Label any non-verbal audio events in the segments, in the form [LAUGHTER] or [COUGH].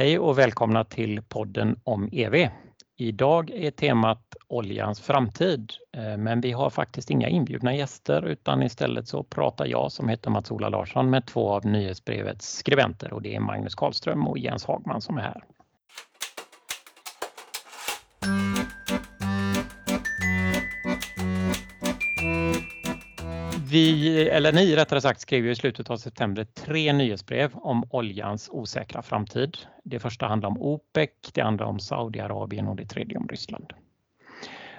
Hej och välkomna till podden om EV. Idag är temat oljans framtid, eh, men vi har faktiskt inga inbjudna gäster utan istället så pratar jag som heter Mats-Ola Larsson med två av nyhetsbrevets skribenter och det är Magnus Karlström och Jens Hagman som är här. Vi, eller ni rättare sagt, skrev ju i slutet av september tre nyhetsbrev om oljans osäkra framtid. Det första handlar om OPEC, det andra om Saudiarabien och det tredje om Ryssland.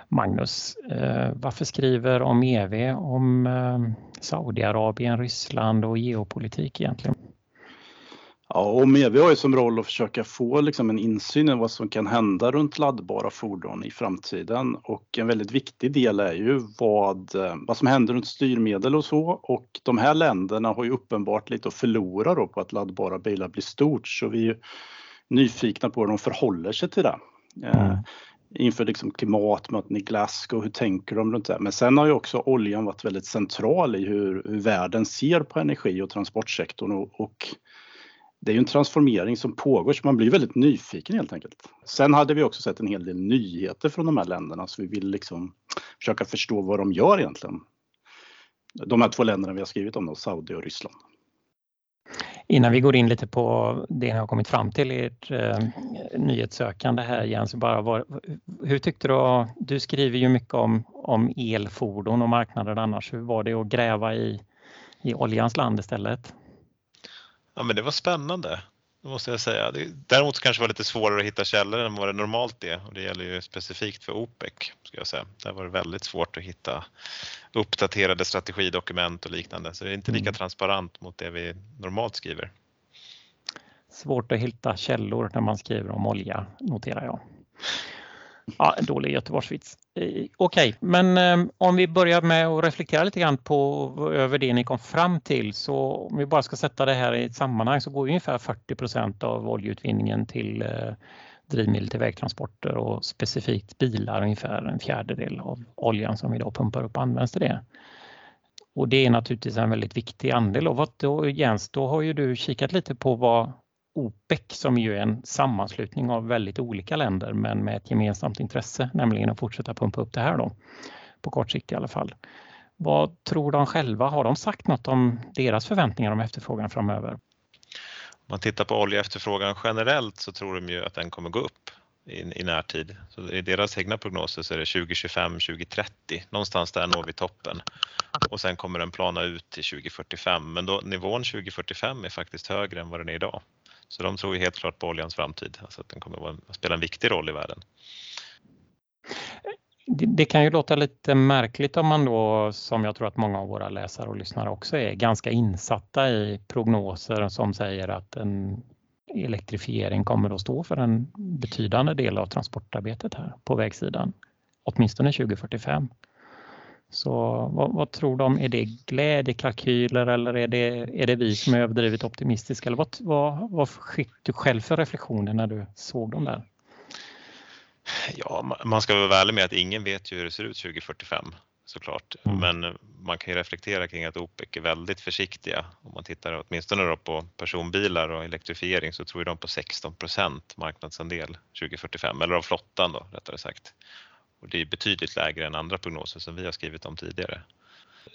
Magnus, eh, varför skriver om EV om eh, Saudiarabien, Ryssland och geopolitik egentligen? Ja, och MEV har ju som roll att försöka få liksom en insyn i vad som kan hända runt laddbara fordon i framtiden och en väldigt viktig del är ju vad, eh, vad som händer runt styrmedel och så och de här länderna har ju uppenbart lite att förlora då på att laddbara bilar blir stort så vi är nyfikna på hur de förhåller sig till det. Eh, mm. inför liksom klimatmöten i Glasgow, hur tänker de runt det? Men sen har ju också oljan varit väldigt central i hur, hur världen ser på energi och transportsektorn och, och det är ju en transformering som pågår så man blir väldigt nyfiken helt enkelt. Sen hade vi också sett en hel del nyheter från de här länderna så vi vill liksom försöka förstå vad de gör egentligen. De här två länderna vi har skrivit om då, Saudi och Ryssland. Innan vi går in lite på det ni har kommit fram till i ert eh, nyhetssökande här Jens, bara var, hur tyckte du, du skriver ju mycket om, om elfordon och marknader annars, hur var det att gräva i, i oljans land istället? Ja, men det var spännande, det måste jag säga. däremot kanske det var lite svårare att hitta källor än vad det normalt är och det gäller ju specifikt för OPEC. Ska jag säga. Där var det väldigt svårt att hitta uppdaterade strategidokument och liknande så det är inte lika mm. transparent mot det vi normalt skriver. Svårt att hitta källor när man skriver om olja, noterar jag. Ja, en dålig Göteborgsvits. Eh, okej, okay, men eh, om vi börjar med att reflektera lite grann på över det ni kom fram till så om vi bara ska sätta det här i ett sammanhang så går ungefär 40% av oljeutvinningen till eh, drivmedel till vägtransporter och specifikt bilar ungefär en fjärdedel av oljan som vi idag pumpar upp används till det. Och det är naturligtvis en väldigt viktig andel. Och vad då, Jens, då har ju du kikat lite på vad OPEC som ju är en sammanslutning av väldigt olika länder men med ett gemensamt intresse, nämligen att fortsätta pumpa upp det här då. På kort sikt i alla fall. Vad tror de själva? Har de sagt något om deras förväntningar om efterfrågan framöver? Om man tittar på oljeefterfrågan generellt så tror de ju att den kommer gå upp i, i närtid. Så I deras egna prognoser så är det 2025, 2030, någonstans där når vi toppen. Och sen kommer den plana ut till 2045, men då, nivån 2045 är faktiskt högre än vad den är idag. Så de tror ju helt klart på oljans framtid, alltså att den kommer att spela en viktig roll i världen. Det, det, kan ju låta lite märkligt om man då, som jag tror att många av våra läsare och lyssnare också är, ganska insatta i prognoser som säger att en elektrifiering kommer att stå för en betydande del av transportarbetet här på vägsidan, åtminstone 2045. Så vad, vad, tror de? Är det glädjekalkyler eller är det, är det vi som är överdrivet optimistiska? Eller vad, vad, vad fick du själv för reflektioner när du såg dem där? Ja, man ska vara ärlig med att ingen vet ju hur det ser ut 2045 såklart. Mm. Men man kan ju reflektera kring att OPEC är väldigt försiktiga. Om man tittar åtminstone då på personbilar och elektrifiering så tror de på 16% marknadsandel 2045, eller av flottan då rättare sagt. Och det är betydligt lägre än andra prognoser som vi har skrivit om tidigare.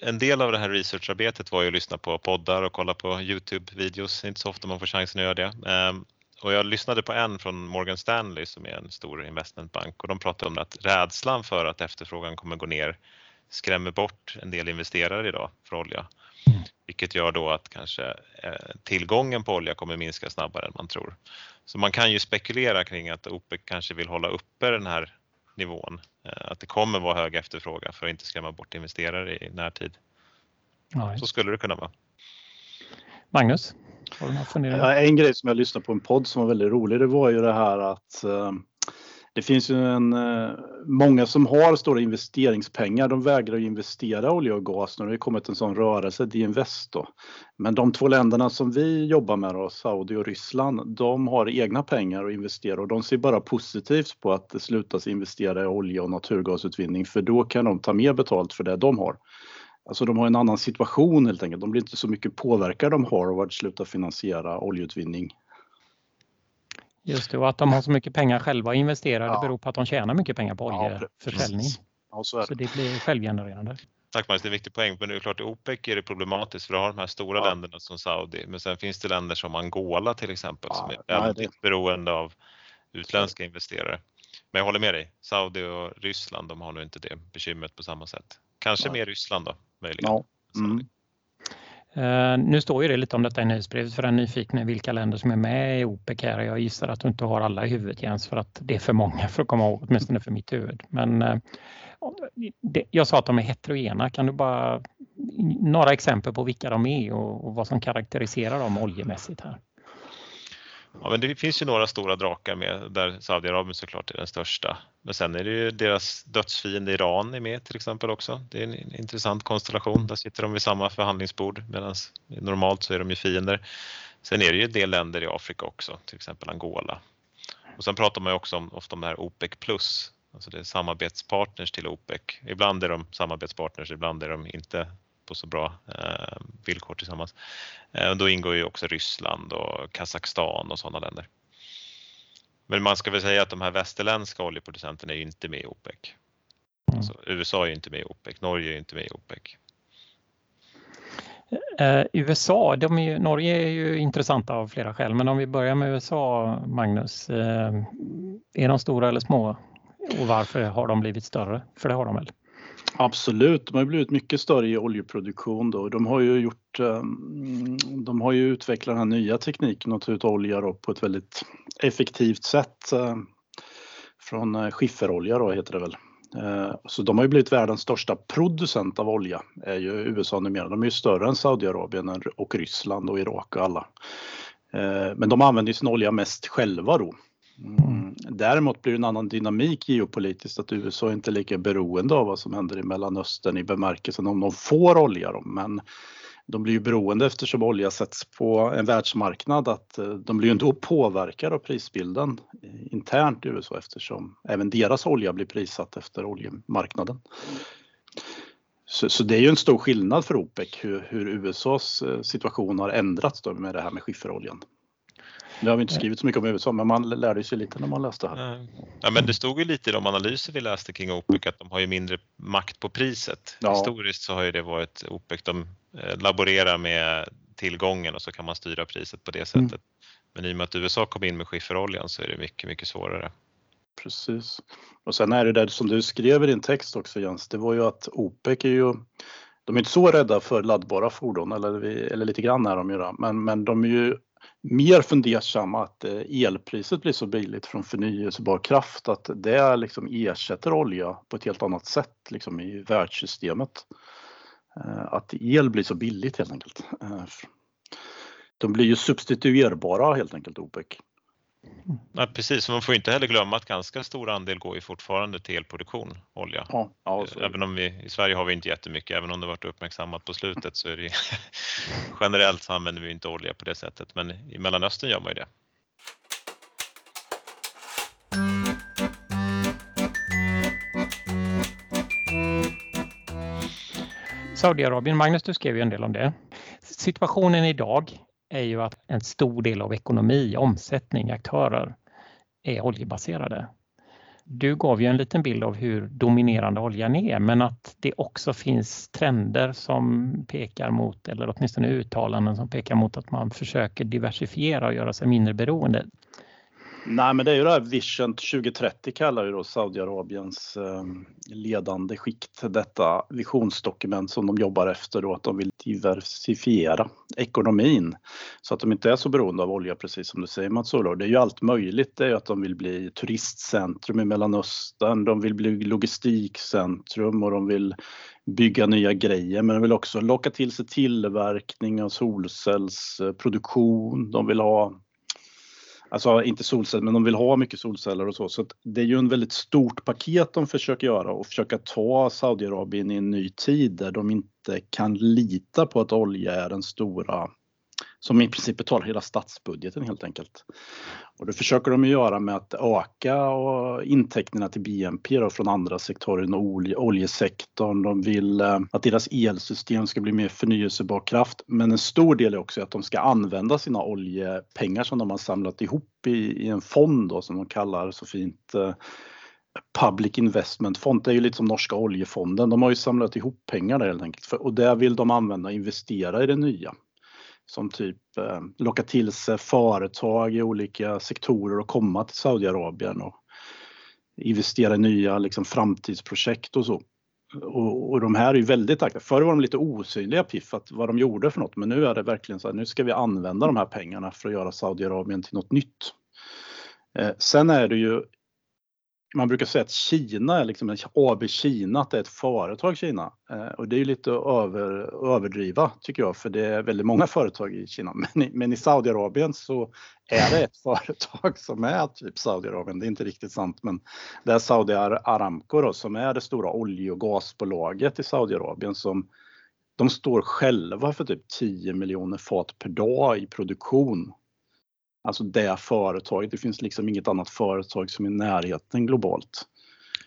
En del av det här researcharbetet var ju att lyssna på poddar och kolla på Youtube-videos. Det är inte så ofta man får chansen att göra det. Ehm, och jag lyssnade på en från Morgan Stanley som är en stor investmentbank och de pratade om att rädslan för att efterfrågan kommer gå ner skrämmer bort en del investerare idag för olja. Mm. Vilket gör då att kanske eh, tillgången på olja kommer minska snabbare än man tror. Så man kan ju spekulera kring att OPEC kanske vill hålla uppe den här nivån. Eh, att det kommer vara hög efterfrågan för att inte skrämma bort investerare i närtid. Nej. Så skulle det kunna vara. Magnus? Har du några funderingar? En grej som jag lyssnade på en podd som var väldigt rolig, det var ju det här att eh, det finns ju en, eh, många som har stora investeringspengar, de vägrar investera olja och gas när det har kommit en sån rörelse, Diinvest då. Men de två länderna som vi jobbar med, då, Saudi och Ryssland, de har egna pengar att investera och de ser bara positivt på att det slutas investera i olja och naturgasutvinning för då kan de ta mer betalt för det de har. Alltså de har en annan situation helt enkelt. De blir inte så mycket påverkade de har av att sluta finansiera oljeutvinning Just det, och att de har så mycket pengar själva att investera ja. beror på att de tjänar mycket pengar på oljeförsäljning. Ja, så, så, det blir självgenererande. Tack Magnus, det är en viktig poäng. Men det är klart i OPEC är det problematiskt för du har de här stora ja. länderna som Saudi. Men sen finns det länder som Angola till exempel som är väldigt det. beroende av utländska investerare. Men jag håller med dig, Saudi och Ryssland de har nog inte det bekymret på samma sätt. Kanske mer Ryssland då möjligen. Ja. Mm. Uh, nu står ju det lite om detta i nyhetsbrevet för den nyfikna vilka länder som är med i OPEC här. Jag gissar att du inte har alla i huvudet Jens för att det är för många för att komma ihåg, åtminstone för mitt huvud. Men uh, det, jag sa att de är heterogena. Kan du bara några exempel på vilka de är och, och vad som karaktäriserar dem oljemässigt här? Ja, men det finns ju några stora drakar med där Saudiarabien såklart är den största. Men sen är det ju deras dödsfiende Iran är med till exempel också. Det är en intressant konstellation. Där sitter de vid samma förhandlingsbord medan normalt så är de ju fiender. Sen är det ju en del länder i Afrika också, till exempel Angola. Och sen pratar man ju också om, ofta om det här OPEC plus, alltså det är samarbetspartners till OPEC. Ibland är de samarbetspartners, ibland är de inte på så bra eh, villkor tillsammans. Eh, då ingår ju också Ryssland och Kazakstan och sådana länder. Men man ska väl säga att de här västerländska oljeproducenterna är inte med i OPEC. Mm. Alltså, USA är inte med i OPEC, Norge är inte med i OPEC. Eh, USA, de är ju, Norge är ju intressanta av flera skäl, men om vi börjar med USA, Magnus. Eh, är de stora eller små? Och varför har de blivit större? För det har de väl? Absolut, de har blivit mycket större i oljeproduktion då. De har ju gjort, ehm, de har ju utvecklat den här nya tekniken att ta ut olja då på ett väldigt effektivt sätt ehm, från eh, skifferolja då heter det väl. Eh, så de har ju blivit världens största producent av olja, är ju USA numera. De är ju större än Saudiarabien och Ryssland och Irak och alla. Eh, men de använder sin olja mest själva då Mm. Däremot blir det en annan dynamik geopolitiskt att USA inte är lika beroende av vad som händer i Mellanöstern i bemärkelsen om de får olja. Då. Men de blir ju beroende eftersom olja sätts på en världsmarknad att eh, de blir ju inte påverkade av prisbilden eh, internt i USA eftersom även deras olja blir prissatt efter oljemarknaden. Så, så, det är ju en stor skillnad för OPEC hur, hur USAs eh, situation har ändrats då med det här med skifferoljan. Nu har vi inte skrivit så mycket om USA, men man lärde sig lite när man läste här. Ja, men det stod ju lite i de analyser vi läste kring OPEC att de har ju mindre makt på priset. Ja. Historiskt så har ju det varit OPEC, de eh, laborerar med tillgången och så kan man styra priset på det sättet. Mm. Men i och med att USA kom in med skifferoljan så är det mycket, mycket svårare. Precis. Och sen är det där som du skrev i din text också Jens, det var ju att OPEC är ju de är inte så rädda för laddbara fordon, eller, eller lite grann är de ju men, men de är ju mer fundersamma att eh, elpriset blir så billigt från förnyelsebar kraft att det liksom ersätter olja på ett helt annat sätt liksom i världssystemet. Eh, att el blir så billigt helt enkelt. Eh, de blir ju substituerbara helt enkelt, OPEC. Ja, precis, man får inte heller glömma att ganska stor andel går ju fortfarande till elproduktion, olja. Ja, ja, även om vi i Sverige har vi inte jättemycket, även om det varit uppmärksammat på slutet så är det [LAUGHS] generellt så använder vi inte olja på det sättet, men i Mellanöstern gör man ju det. Saudiarabien, Magnus du skrev ju en del om det. Situationen idag är ju att en stor del av ekonomi, omsättning, aktörer är oljebaserade. Du gav ju en liten bild av hur dominerande oljan är men att det också finns trender som pekar mot, eller åtminstone uttalanden som pekar mot att man försöker diversifiera och göra sig mindre beroende. Nej, men det är ju det här Vision 2030 kallar ju då Saudiarabiens ehm, ledande skikt detta visionsdokument som de jobbar efter då att de vill diversifiera ekonomin så att de inte är så beroende av olja precis som du säger Mats Olof. Det är ju allt möjligt. Det är ju att de vill bli turistcentrum i Mellanöstern, de vill bli logistikcentrum och de vill bygga nya grejer men de vill också locka till sig tillverkning av solcellsproduktion. De vill ha Alltså inte solceller, men de vill ha mycket solceller och så. Så det är ju en väldigt stort paket de försöker göra och försöka ta Saudiarabien i en ny tid där de inte kan lita på att olja är den stora som i princip betalar hela statsbudgeten helt enkelt. Och det försöker de göra med att öka intäkterna till BNP då från andra sektorer än oljesektorn. De vill eh, att deras elsystem ska bli mer förnyelsebar kraft. Men en stor del är också att de ska använda sina oljepengar som de har samlat ihop i, i en fond då, som de kallar så fint eh, Public Investment Fond. Det är ju lite som norska oljefonden. De har ju samlat ihop pengar där helt enkelt och där vill de använda och investera i det nya som typ eh, locka till sig företag i olika sektorer och komma till Saudiarabien och investera i nya liksom, framtidsprojekt och så. Och, och de här är ju väldigt aktiva. Förr var de lite osynliga Piff, att vad de gjorde för något, men nu är det verkligen så här, nu ska vi använda de här pengarna för att göra Saudiarabien till något nytt. Eh, sen är det ju man brukar säga att Kina är liksom AB Kina, att det är ett företag Kina. Eh, och det är ju lite över, överdriva tycker jag, för det är väldigt många företag i Kina. [LAUGHS] Men i, men i Saudiarabien så är det ett [LAUGHS] företag som är typ Saudiarabien. Det är inte riktigt sant, men det är Saudi Aramco då, som är det stora olje och gasbolaget i Saudiarabien som de står själva för typ 10 miljoner fat per dag i produktion Alltså det företaget. Det finns liksom inget annat företag som är i närheten globalt.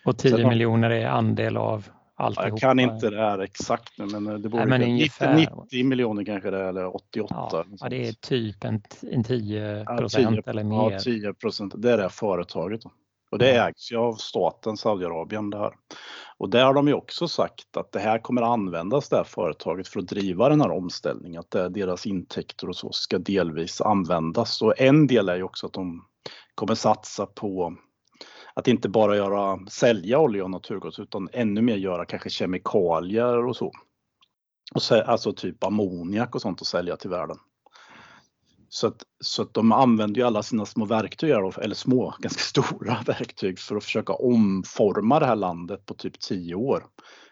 Och 10 Sen, miljoner är andel av alltihopa? Jag kan inte det här exakt nu men det borde Nej, men 90, 90 miljoner kanske det är eller 88. Ja, ja det är typ en, en 10 procent ja, eller mer. Ja 10 procent, det är det företaget. Och det ägs ju av staten Saudiarabien det här. Och där har de ju också sagt att det här kommer användas det här företaget för att driva den här omställningen, att deras intäkter och så ska delvis användas. Och en del är ju också att de kommer satsa på att inte bara göra, sälja olja och naturgas utan ännu mer göra kanske kemikalier och så. Och så, alltså typ ammoniak och sånt att sälja till världen. Så att, så att de använder ju alla sina små verktyg, eller små, [LAUGHS] ganska stora verktyg för att försöka omforma det här landet på typ 10 år.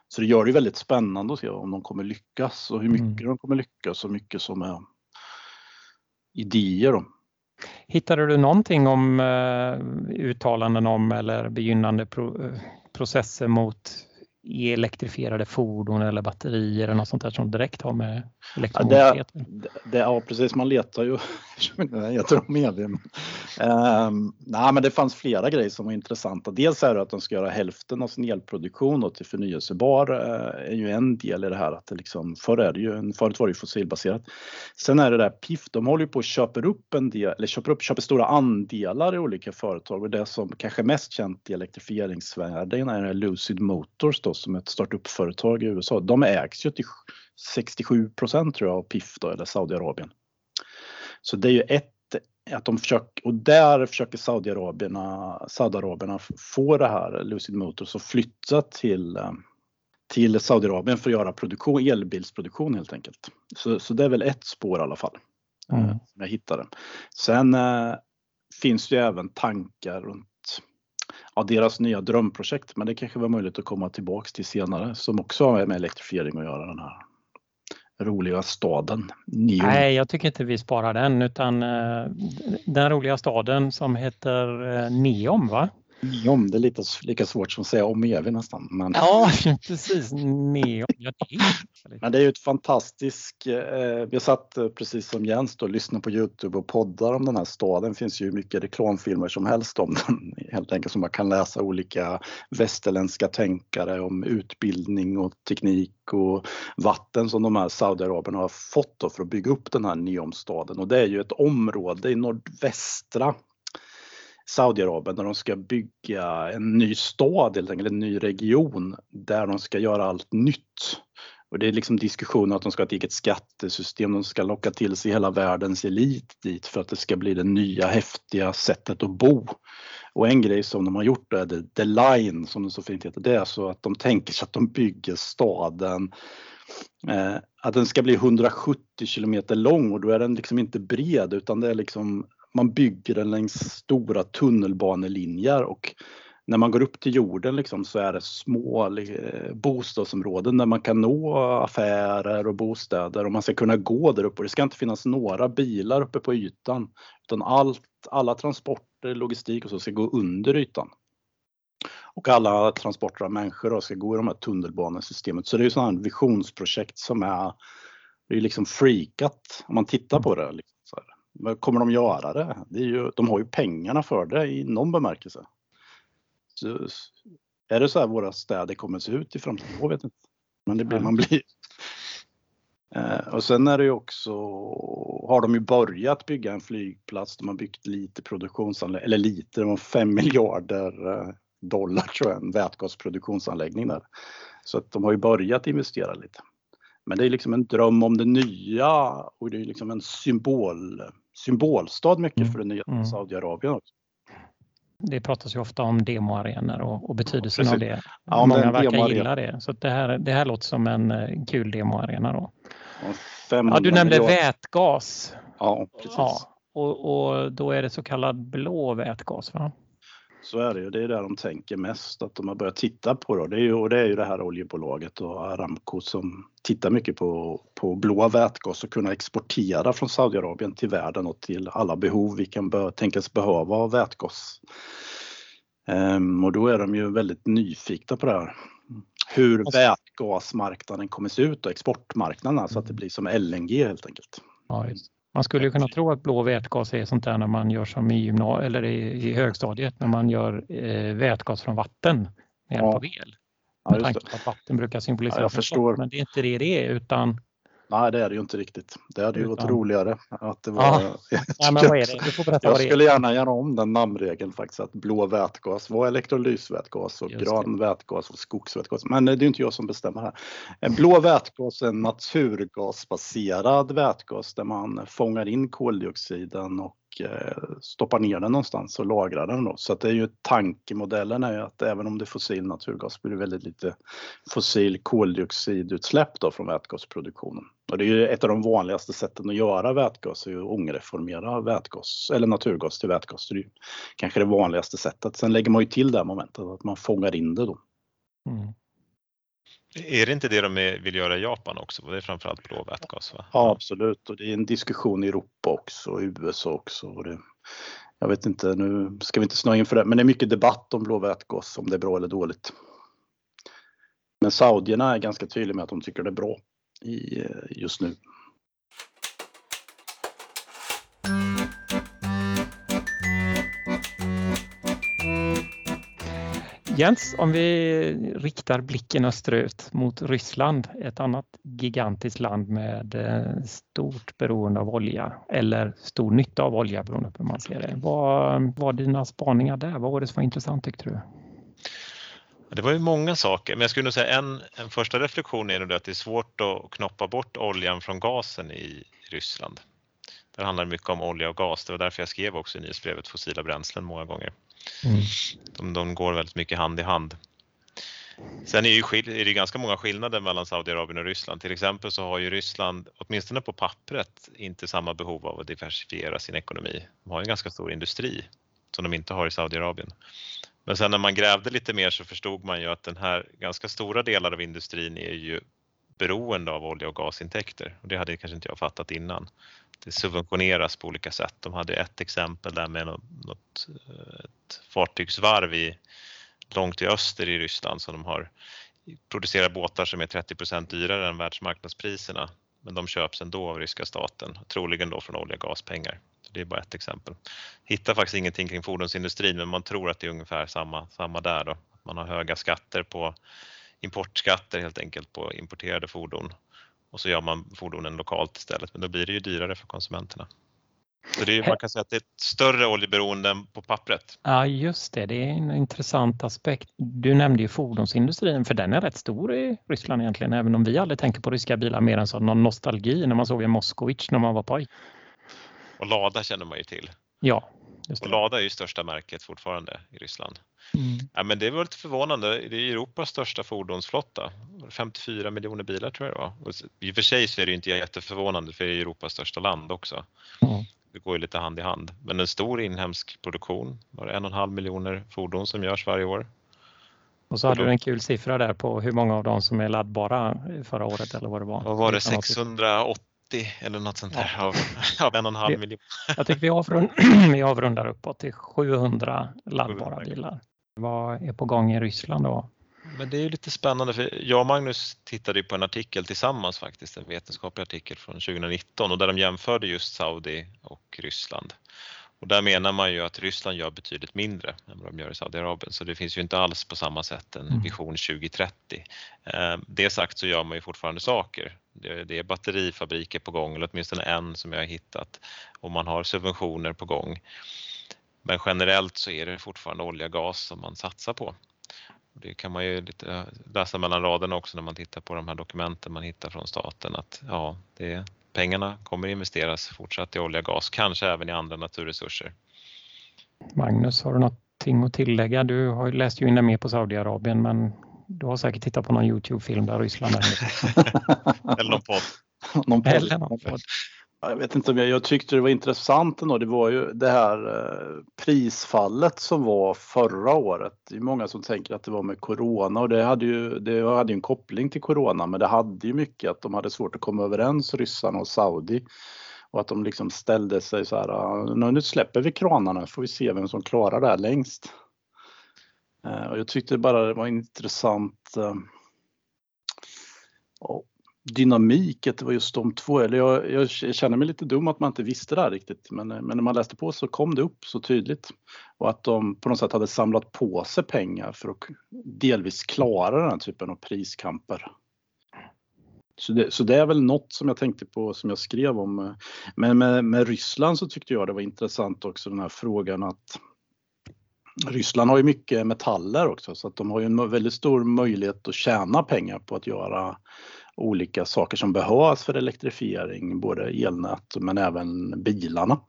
Så det gör det väldigt spännande att se om de kommer lyckas och hur mycket mm. de kommer lyckas och mycket som är idéer. Då. Hittade du någonting om uh, uttalanden om eller begynnande pro, uh, processer mot elektrifierade fordon eller batterier eller något sånt där som direkt har med elektromobilitet ja, det, det, Ja precis, man letar ju [LAUGHS] jag tror med det. Um, nej, men det fanns flera grejer som var intressanta. Dels är det att de ska göra hälften av sin elproduktion till förnyelsebar uh, är ju en del i det här. Att det liksom, förr är det ju, förut var det ju fossilbaserat. Sen är det där PIF, de håller ju på att köpa upp en del, eller köper upp, köper stora andelar i olika företag och det som kanske är mest känt i elektrifieringsvärlden är Lucid Motors då, som ett startup-företag i USA. De ägs ju till 67 procent tror jag av PIF då, eller Saudiarabien. Så det är ju ett att de försöker, och där försöker Saudiarabierna, Saudiarabierna få det här Lucid Motors att flytta till, till Saudiarabien för att göra produktion, elbilsproduktion helt enkelt. Så, så det är väl ett spår i alla fall. Mm. Som jag hittade. Sen äh, finns det ju även tankar runt deras nya drömprojekt, men det kanske var möjligt att komma tillbaks till senare, som också har med elektrifiering att göra den här roliga staden. Neon. Nej, jag tycker inte vi sparar den utan eh, den roliga staden som heter eh, Neom va? Neom, det är lite lika svårt som att säga om evig nästan. Men... Ja, [LAUGHS] precis. Neom. Ja, det men det är ju ett fantastiskt... Eh, vi satt eh, precis som Jens och lyssnade på Youtube och poddar om den här staden. Det finns ju mycket reklamfilmer som helst om den [LAUGHS] helt enkelt som man kan läsa olika västerländska tänkare om utbildning och teknik och vatten som de här Saudiarabierna har fått för att bygga upp den här Neomstaden och det är ju ett område i nordvästra Saudiarabien där de ska bygga en ny stad, helt enkelt en ny region där de ska göra allt nytt. Och det är liksom diskussioner att de ska ha ett eget skattesystem, de ska locka till sig hela världens elit dit för att det ska bli det nya häftiga sättet att bo. Och en grej som de har gjort är det, the line som det så fint heter, det är så att de tänker sig att de bygger staden eh, att den ska bli 170 kilometer lång och då är den liksom inte bred utan det är liksom man bygger den längs stora tunnelbanelinjer och när man går upp till jorden liksom så är det små eh, bostadsområden där man kan nå affärer och bostäder och man ska kunna gå där uppe. Det ska inte finnas några bilar uppe på ytan utan allt, alla transporter, logistik och så ska gå under ytan. Och alla transporter av människor ska gå i de här tunnelbanesystemet. Så det är ju sådana visionsprojekt som är Det är liksom freakat om man tittar på det. Liksom, här. Kommer de göra det? det är ju, de har ju pengarna för det i någon bemärkelse. Så, är det så här våra städer kommer se ut i framtiden? Jag vet inte. Men det blir, man blir. Eh, och sen är det ju också, har de ju börjat bygga en flygplats. De har byggt lite produktionsanläggning, eller lite, de har 5 miljarder eh, dollar tror jag, en vätgasproduktionsanläggning där. Så att de har ju börjat investera lite. Men det är liksom en dröm om det nya och det är liksom en symbol, symbolstad mycket mm. för det nya mm. Saudiarabien också. Det pratas ju ofta om demoarenor och, och betydelsen ja, av det. Ja, Många verkar gilla det. Så det här, det här låter som en uh, kul demoarena då. Ja, du nämnde miljoner. vätgas. Ja, precis. Ja, och, och, då är det så kallad blå vätgas va? Så är det ju. Det är där de tänker mest, att de har börjat titta på det. Det är ju, och det är ju det här oljebolaget och Aramco som tittar mycket på, på blå vätgas och kunna exportera från Saudiarabien till världen och till alla behov vi kan be, tänkas behöva av vätgas. Ehm, och då är de ju väldigt nyfikna på det här. Hur vätgasmarknaden kommer se ut och exportmarknaden, så att det blir som LNG helt enkelt. Ja, man skulle ju kunna tro att blå vätgas är sånt där när man gör som i, gymna eller i, i högstadiet när man gör eh, vätgas från vatten med hjälp av el. Med tanke på att vatten brukar symbolisera ja, jag förstår. men det är inte det det är utan Nej, det är det ju inte riktigt. Det hade ju varit roligare att det var... Ja. ja men vad är det? Du får berätta jag vad det skulle gärna göra om den namnregeln faktiskt, att blå vätgas var elektrolysvätgas och Just grön det. vätgas och skogsvätgas. Men det är inte jag som bestämmer här. En blå vätgas är en naturgasbaserad vätgas där man fångar in koldioxiden och Eh, stoppar ner den någonstans och lagrar den då. Så att det är ju tankemodellen är ju att även om det är fossil naturgas blir det väldigt lite fossil koldioxidutsläpp då från vätgasproduktionen. Och det är ju ett av de vanligaste sätten att göra vätgas, är ju att ångreformera vätgas eller naturgas till vätgas. Det är ju kanske det vanligaste sättet. Sen lägger man ju till det här momentet att man fångar in det då. Mm. Är det inte det de vill göra i Japan också? Det är framförallt blå vätgas? Va? Ja absolut och det är en diskussion i Europa också och i USA också. Och det, jag vet inte, nu ska vi inte snöa in för det, men det är mycket debatt om blå vätgas, om det är bra eller dåligt. Men saudierna är ganska tydliga med att de tycker det är bra i, eh, just nu. Jens, om vi riktar blicken österut mot Ryssland, ett annat gigantiskt land med eh, stort beroende av olja eller stor nytta av olja beroende på hur man ser det. Vad var dina spaningar där? Vad var det som var intressant tyckte du? Det var ju många saker, men jag skulle nog säga en, en första reflektion är nog att det är svårt att knoppa bort oljan från gasen i Ryssland. Där handlar det mycket om olja och gas. Det var därför jag skrev också i nyhetsbrevet fossila bränslen många gånger. Mm. De, de, går väldigt mycket hand i hand. Sen är, ju, är det ganska många skillnader mellan Saudiarabien och Ryssland. Till exempel så har ju Ryssland, åtminstone på pappret, inte samma behov av att diversifiera sin ekonomi. De har en ganska stor industri som de inte har i Saudiarabien. Men sen när man grävde lite mer så förstod man ju att den här ganska stora delar av industrin är ju beroende av olja och gasintäkter och det hade kanske inte jag fattat innan det subventioneras på olika sätt. De hade ett exempel där med något, ett fartygsvarv i, långt i öster i Ryssland som de har producerar båtar som är 30% dyrare än världsmarknadspriserna. Men de köps ändå av ryska staten, troligen då från olja och gaspengar. Det är bara ett exempel. Hittar faktiskt ingenting kring fordonsindustrin men man tror att det är ungefär samma, samma där då. Man har höga skatter på importskatter helt enkelt på importerade fordon och så gör man fordonen lokalt istället, men då blir det ju dyrare för konsumenterna. Så det är, man kan säga att det är ett större oljeberoende än på pappret. Ja, just det. Det är en intressant aspekt. Du nämnde ju fordonsindustrin, för den är rätt stor i Ryssland egentligen, även om vi aldrig tänker på ryska bilar mer än som någon nostalgi när man såg en Moskowitz när man var poj. Och Lada känner man ju till. Ja. Och Lada är ju största märket fortfarande i Ryssland. Mm. Ja, men det var lite förvånande. Det är Europas största fordonsflotta. 54 miljoner bilar tror jag det var. Och I och för sig så är det inte jätteförvånande för det är Europas största land också. Mm. Det går ju lite hand i hand. Men en stor inhemsk produktion. Var det en och en halv miljoner fordon som görs varje år. Och så hade du en kul siffra där på hur många av dem som är laddbara förra året eller vad det var. Vad var det, 680 eller något sånt där av, [LAUGHS] av en och en halv miljon. [LAUGHS] Jag tycker vi, avrund, [CLEARS THROAT] vi avrundar uppåt till 700 laddbara bilar. Vad är på gång i Ryssland då? Men det är ju lite spännande för jag och Magnus tittade på en artikel tillsammans faktiskt, en vetenskaplig artikel från 2019 och där de jämförde just Saudi och Ryssland. Och där menar man ju att Ryssland gör betydligt mindre än vad de gör i Saudiarabien så det finns ju inte alls på samma sätt en mm. vision 2030. Eh, det sagt så gör man ju fortfarande saker. Det är batterifabriker på gång eller åtminstone en som jag har hittat och man har subventioner på gång. Men generellt så är det fortfarande olja och gas som man satsar på. Det kan man ju lite läsa mellan raderna också när man tittar på de här dokumenten man hittar från staten att ja, det, pengarna kommer investeras fortsatt i olja och gas, kanske även i andra naturresurser. Magnus, har du någonting att tillägga? Du har läst ju in dig mer på Saudiarabien men du har säkert tittat på någon Youtube-film där Ryssland är [LAUGHS] Eller någon podd. någon podd. Eller någon podd. Jag vet inte om jag, jag tyckte det var intressant ändå. Det var ju det här eh, prisfallet som var förra året. Det är många som tänker att det var med Corona och det hade ju, det hade ju en koppling till Corona men det hade ju mycket att de hade svårt att komma överens, ryssarna och Saudi. Och att de liksom ställde sig så här, nu släpper vi kranarna får vi se vem som klarar det här längst. Eh, och jag tyckte bara det var intressant eh, dynamik att det var just de två. Eller jag, jag, känner mig lite dum att man inte visste det här riktigt men, eh, men när man läste på så kom det upp så tydligt. Och att de på något sätt hade samlat på sig pengar för att delvis klara den här typen av priskamper. Så det, så det är väl något som jag tänkte på som jag skrev om. Eh, men med, med Ryssland så tyckte jag det var intressant också den här frågan att Ryssland har ju mycket metaller också så att de har ju en väldigt stor möjlighet att tjäna pengar på att göra olika saker som behövs för elektrifiering, både elnät men även bilarna.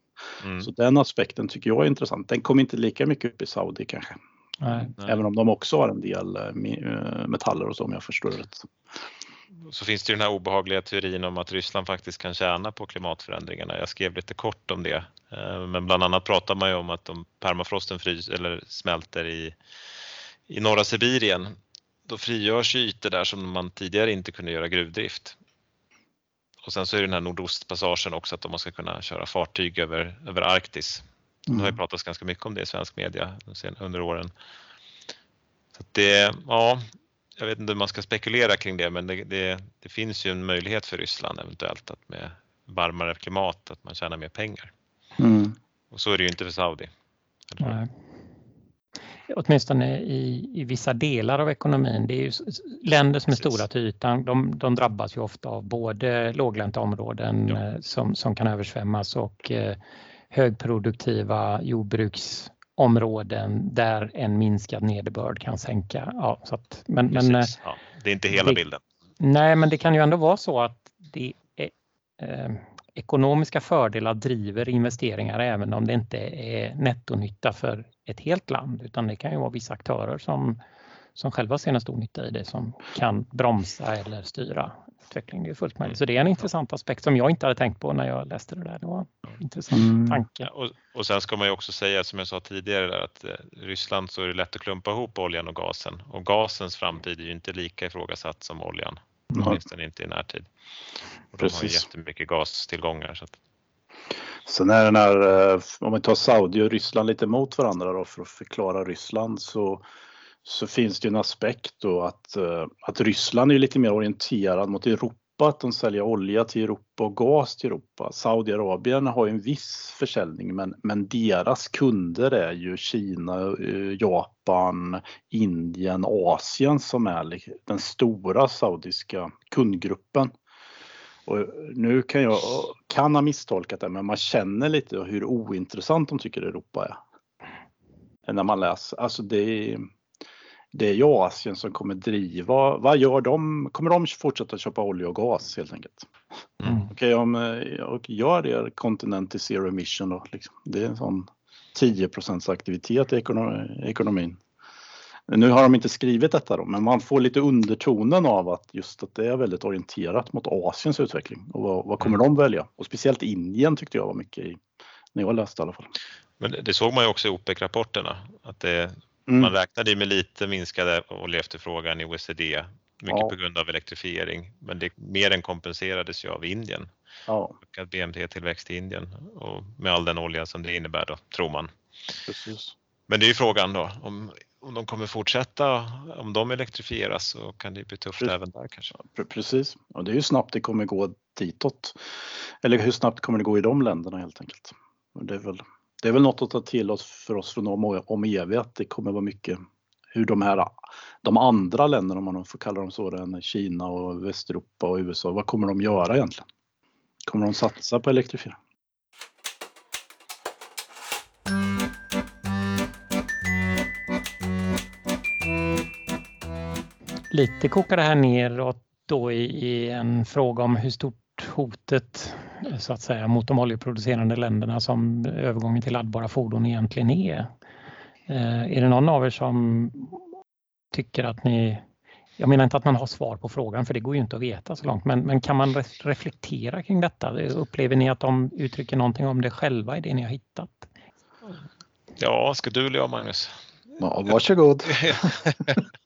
Mm. Så den aspekten tycker jag är intressant. Den kommer inte lika mycket upp i Saudi kanske. Nej, nej. Även om de också har en del eh, eh, metaller och så om jag förstår rätt. Så finns det den här obehagliga teorin om att Ryssland faktiskt kan tjäna på klimatförändringarna. Jag skrev lite kort om det. Eh, men bland annat pratar man ju om att om permafrosten frys, eller smälter i, i norra Sibirien då frigörs ytor där som man tidigare inte kunde göra gruvdrift. Och sen så är det den här nordostpassagen också att man ska kunna köra fartyg över, över Arktis. Mm. Det har ju pratats ganska mycket om det i svensk media under åren. Så det, ja, jag vet inte hur man ska spekulera kring det men det, det, det, finns ju en möjlighet för Ryssland eventuellt att med varmare klimat att man tjänar mer pengar. Mm. Och så är det ju inte för Saudi. Åtminstone i, i vissa delar av ekonomin. Det är ju länder som är Precis. stora till ytan, de, de, drabbas ju ofta av både låglänta områden ja. Eh, som, som kan översvämmas och eh, högproduktiva jordbruksområden där en minskad nederbörd kan sänka. Ja, så att, men, men, eh, ja, det är inte hela det, bilden. Nej, men det kan ju ändå vara så att det är, eh, ekonomiska fördelar driver investeringar även om det inte är nettonytta för ett helt land utan det kan ju vara vissa aktörer som, som själva ser en stor nytta i det som kan bromsa eller styra utvecklingen. Det är fullt möjligt. Så det är en intressant aspekt som jag inte hade tänkt på när jag läste det där. Det var en intressant mm. tanke. Och, och sen ska man ju också säga som jag sa tidigare att eh, Ryssland så är det lätt att klumpa ihop oljan och gasen och gasens framtid är ju inte lika ifrågasatt som oljan. Åtminstone inte i närtid. Och de har ju jättemycket gastillgångar. Så att... Sen är den här, eh, om vi tar Saudi och Ryssland lite mot varandra då för att förklara Ryssland så, så finns det ju en aspekt då att, eh, att Ryssland är lite mer orienterad mot Europa, att de säljer olja till Europa och gas till Europa. Saudiarabien har ju en viss försäljning men, men deras kunder är ju Kina, eh, Japan, Indien, Asien som är den stora saudiska kundgruppen. Och nu kan jag kan ha misstolkat det, men man känner lite hur ointressant de tycker Europa är. När man läser, alltså det är, det är ju Asien som kommer driva, vad gör de? Kommer de fortsätta köpa olja och gas helt enkelt? Mm. Okej, okay, om och gör er kontinent till zero emission då, liksom. det är en sån 10% aktivitet i ekonomin. Nu har de inte skrivit detta då, men man får lite undertonen av att just att det är väldigt orienterat mot Asiens utveckling och vad, vad kommer mm. de välja? Och speciellt Indien tyckte jag var mycket i, när jag läste i alla fall. Men det såg man ju också i OPEC-rapporterna att det, mm. man räknade med lite minskade oljeefterfrågan i OECD, mycket ja. på grund av elektrifiering, men det mer än kompenserades ju av Indien. Ja. Ökad BNP-tillväxt i Indien och med all den olja som det innebär då, tror man. Precis. Men det är ju frågan då om om de kommer fortsätta, om de elektrifieras så kan det bli tufft Precis. även där kanske. Precis, och det är ju snabbt det kommer gå ditåt. Eller hur snabbt kommer det gå i de länderna helt enkelt. Det, är väl, det är väl något att ta till oss för oss från om, om EV att det kommer vara mycket hur de här de andra länderna, om man får kalla dem så, Kina och Västeuropa och USA, vad kommer de göra egentligen? Kommer de satsa på elektrifiering? Lite kokar det här neråt då i en fråga om hur stort hotet så att säga mot de oljeproducerande länderna som övergången till laddbara fordon egentligen är. Eh, är det någon av er som tycker att ni jag menar inte att man har svar på frågan för det går ju inte att veta så långt men, men kan man reflektera kring detta? Upplever ni att de uttrycker någonting om det själva i det ni har hittat? Ja, ska du eller jag Magnus? Ja, varsågod. [LAUGHS]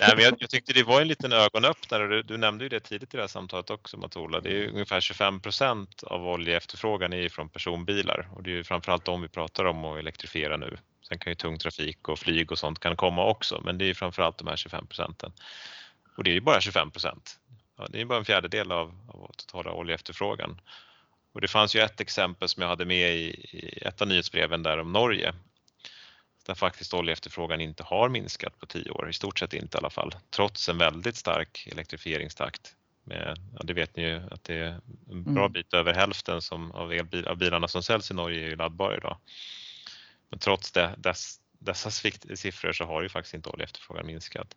Nej, men jag, jag, tyckte det var en liten ögonöppnare. Du, du nämnde ju det tidigt i det här samtalet också Matola. Det är ungefär 25 procent av oljeefterfrågan är från personbilar och det är ju framförallt de vi pratar om att elektrifiera nu. Sen kan ju tung trafik och flyg och sånt kan komma också, men det är framförallt de här 25 procenten. Och det är ju bara 25 procent. Ja, det är bara en fjärdedel av, av totala oljeefterfrågan. Och det fanns ju ett exempel som jag hade med i, i ett av nyhetsbreven där om Norge där faktiskt oljeefterfrågan inte har minskat på tio år, i stort sett inte i alla fall, trots en väldigt stark elektrifieringstakt. Med, ja, det vet ni ju att det är en bra mm. bit över hälften som av, elbil, av bilarna som säljs i Norge är laddbara idag. Men trots det, dess, dessa siffror så har ju faktiskt inte oljeefterfrågan minskat.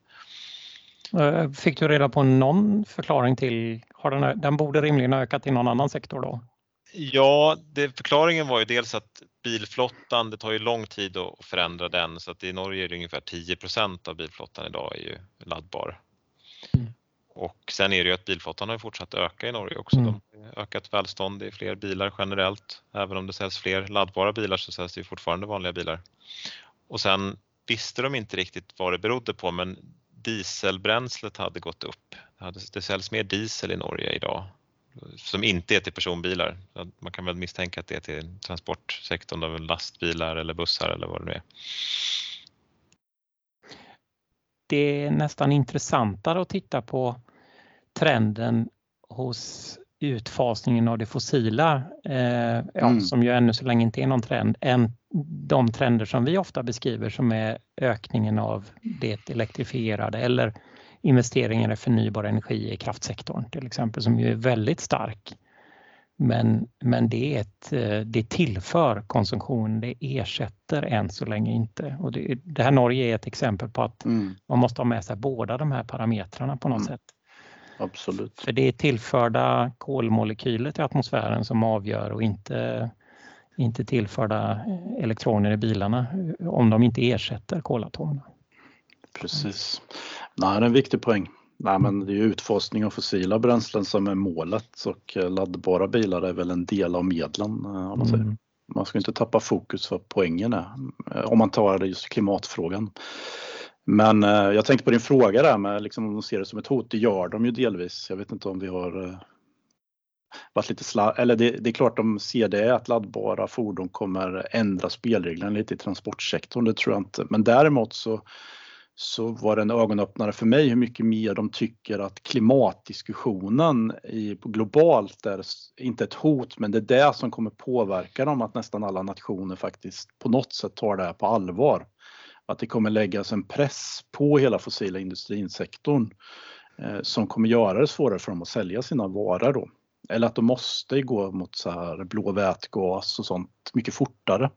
Eh, fick du reda på någon förklaring till, har den, den borde rimligen ökat i någon annan sektor då? Ja, det, förklaringen var ju dels att bilflottan, det tar ju lång tid att förändra den så att i Norge är det ungefär 10% av bilflottan idag är ju laddbar. Mm. Och sen är det ju att bilflottan har fortsatt öka i Norge också. Mm. De har ökat välstånd, det är fler bilar generellt. Även om det säljs fler laddbara bilar så säljs det ju fortfarande vanliga bilar. Och sen visste de inte riktigt vad det berodde på men dieselbränslet hade gått upp. Det säljs mer diesel i Norge idag som inte är till personbilar. Man kan väl misstänka att det är till transportsektorn, lastbilar eller bussar eller vad det nu är. Det är nästan intressantare att titta på trenden hos utfasningen av det fossila, eh, ja, mm. som ju ännu så länge inte är någon trend, än de trender som vi ofta beskriver som är ökningen av det elektrifierade eller investeringar i förnybar energi i kraftsektorn till exempel som ju är väldigt stark. Men, men det, är ett, eh, det tillför konsumtion, det ersätter än så länge inte. Och det, det här Norge är ett exempel på att mm. man måste ha med sig båda de här parametrarna på något mm. sätt. Absolut. För det är tillförda kolmolekyler till atmosfären som avgör och inte, inte tillförda elektroner i bilarna om de inte ersätter kolatomerna. Precis. Nej, det är en viktig poäng. Nej, men det är utfasning av fossila bränslen som är målet och eh, laddbara bilar är väl en del av medlen. Eh, om man, säger. Mm. man ska inte tappa fokus för poängen är, eh, om man tar det just klimatfrågan. Men jag tänkte på din fråga där med liksom, om de ser det som ett hot. Det gör de ju delvis. Jag vet inte om vi har varit lite slav, eller det, det, är klart de ser det att laddbara fordon kommer ändra spelreglerna lite i transportsektorn. Det tror jag inte. Men däremot så så var det en ögonöppnare för mig hur mycket mer de tycker att klimatdiskussionen i, globalt är inte ett hot men det är det som kommer påverka dem att nästan alla nationer faktiskt på något sätt tar det här på allvar. Att det kommer läggas en press på hela fossila industrisektorn eh, som kommer göra det svårare för dem att sälja sina varor då. Eller att de måste gå mot så här blå vätgas och sånt mycket fortare.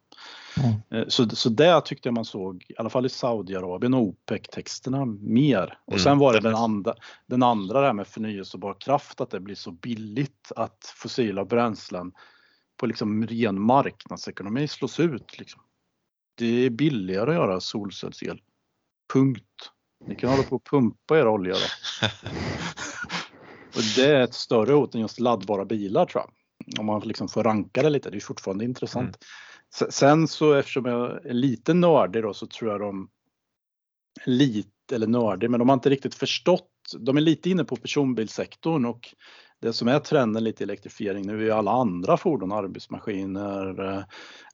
Mm. Eh, så, så det tyckte jag man såg, i alla fall i Saudiarabien och OPEC-texterna mer. Och mm. sen var det den andra, den andra det här med förnyelsebar kraft, att det blir så billigt att fossila bränslen på liksom ren marknadsekonomi slås ut. Liksom. Det är billigare att göra solcellsel. Punkt. Ni kan hålla på och pumpa er olja då. [LAUGHS] och det är ett större hot än just laddbara bilar tror jag. Om man liksom får ranka det lite, det är fortfarande intressant. Mm. Sen så eftersom jag är lite nördig då så tror jag de lite, eller nördig, men de har inte riktigt förstått. De är lite inne på personbilsektorn och det som är trenden lite elektrifiering nu är alla andra fordon, arbetsmaskiner, eh,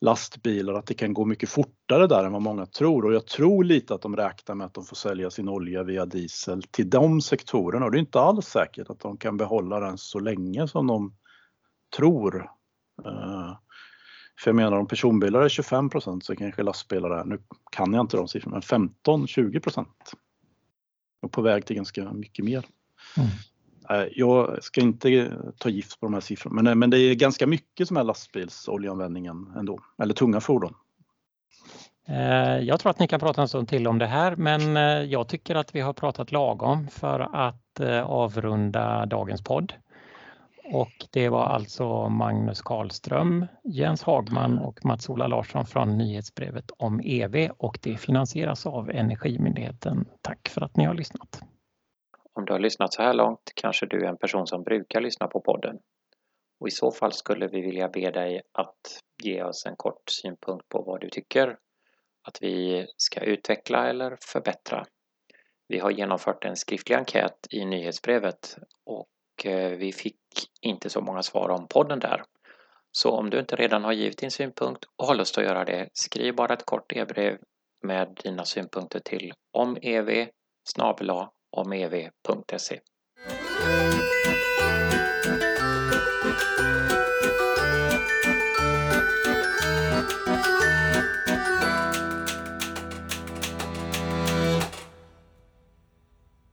lastbilar, att det kan gå mycket fortare där än vad många tror och jag tror lite att de räknar med att de får sälja sin olja via diesel till de sektorerna och det är inte alls säkert att de kan behålla den så länge som de tror. Eh, Eh, för jag menar om personbilar är 25% så kanske lastbilar är, nu kan jag inte de siffrorna, men 15-20% Och på väg till ganska mycket mer. Mm. Jag ska inte ta gift på de här siffrorna, men, men det är ganska mycket som är lastbilsoljeanvändningen ändå, eller tunga fordon. Eh, jag tror att ni kan prata en stund till om det här, men eh, jag tycker att vi har pratat lagom för att eh, avrunda dagens podd. Och det var alltså Magnus Karlström, Jens Hagman och Mats-Ola Larsson från nyhetsbrevet om EV och det finansieras av Energimyndigheten. Tack för att ni har lyssnat. Om du har lyssnat så här långt kanske du är en person som brukar lyssna på podden. Och i så fall skulle vi vilja be dig att ge oss en kort synpunkt på vad du tycker att vi ska utveckla eller förbättra. Vi har genomfört en skriftlig enkät i nyhetsbrevet och Eh, vi fick inte så många svar om podden där. Så om du inte redan har givit din synpunkt och har lust att göra det, skriv bara ett kort e-brev med dina synpunkter till omev omev.se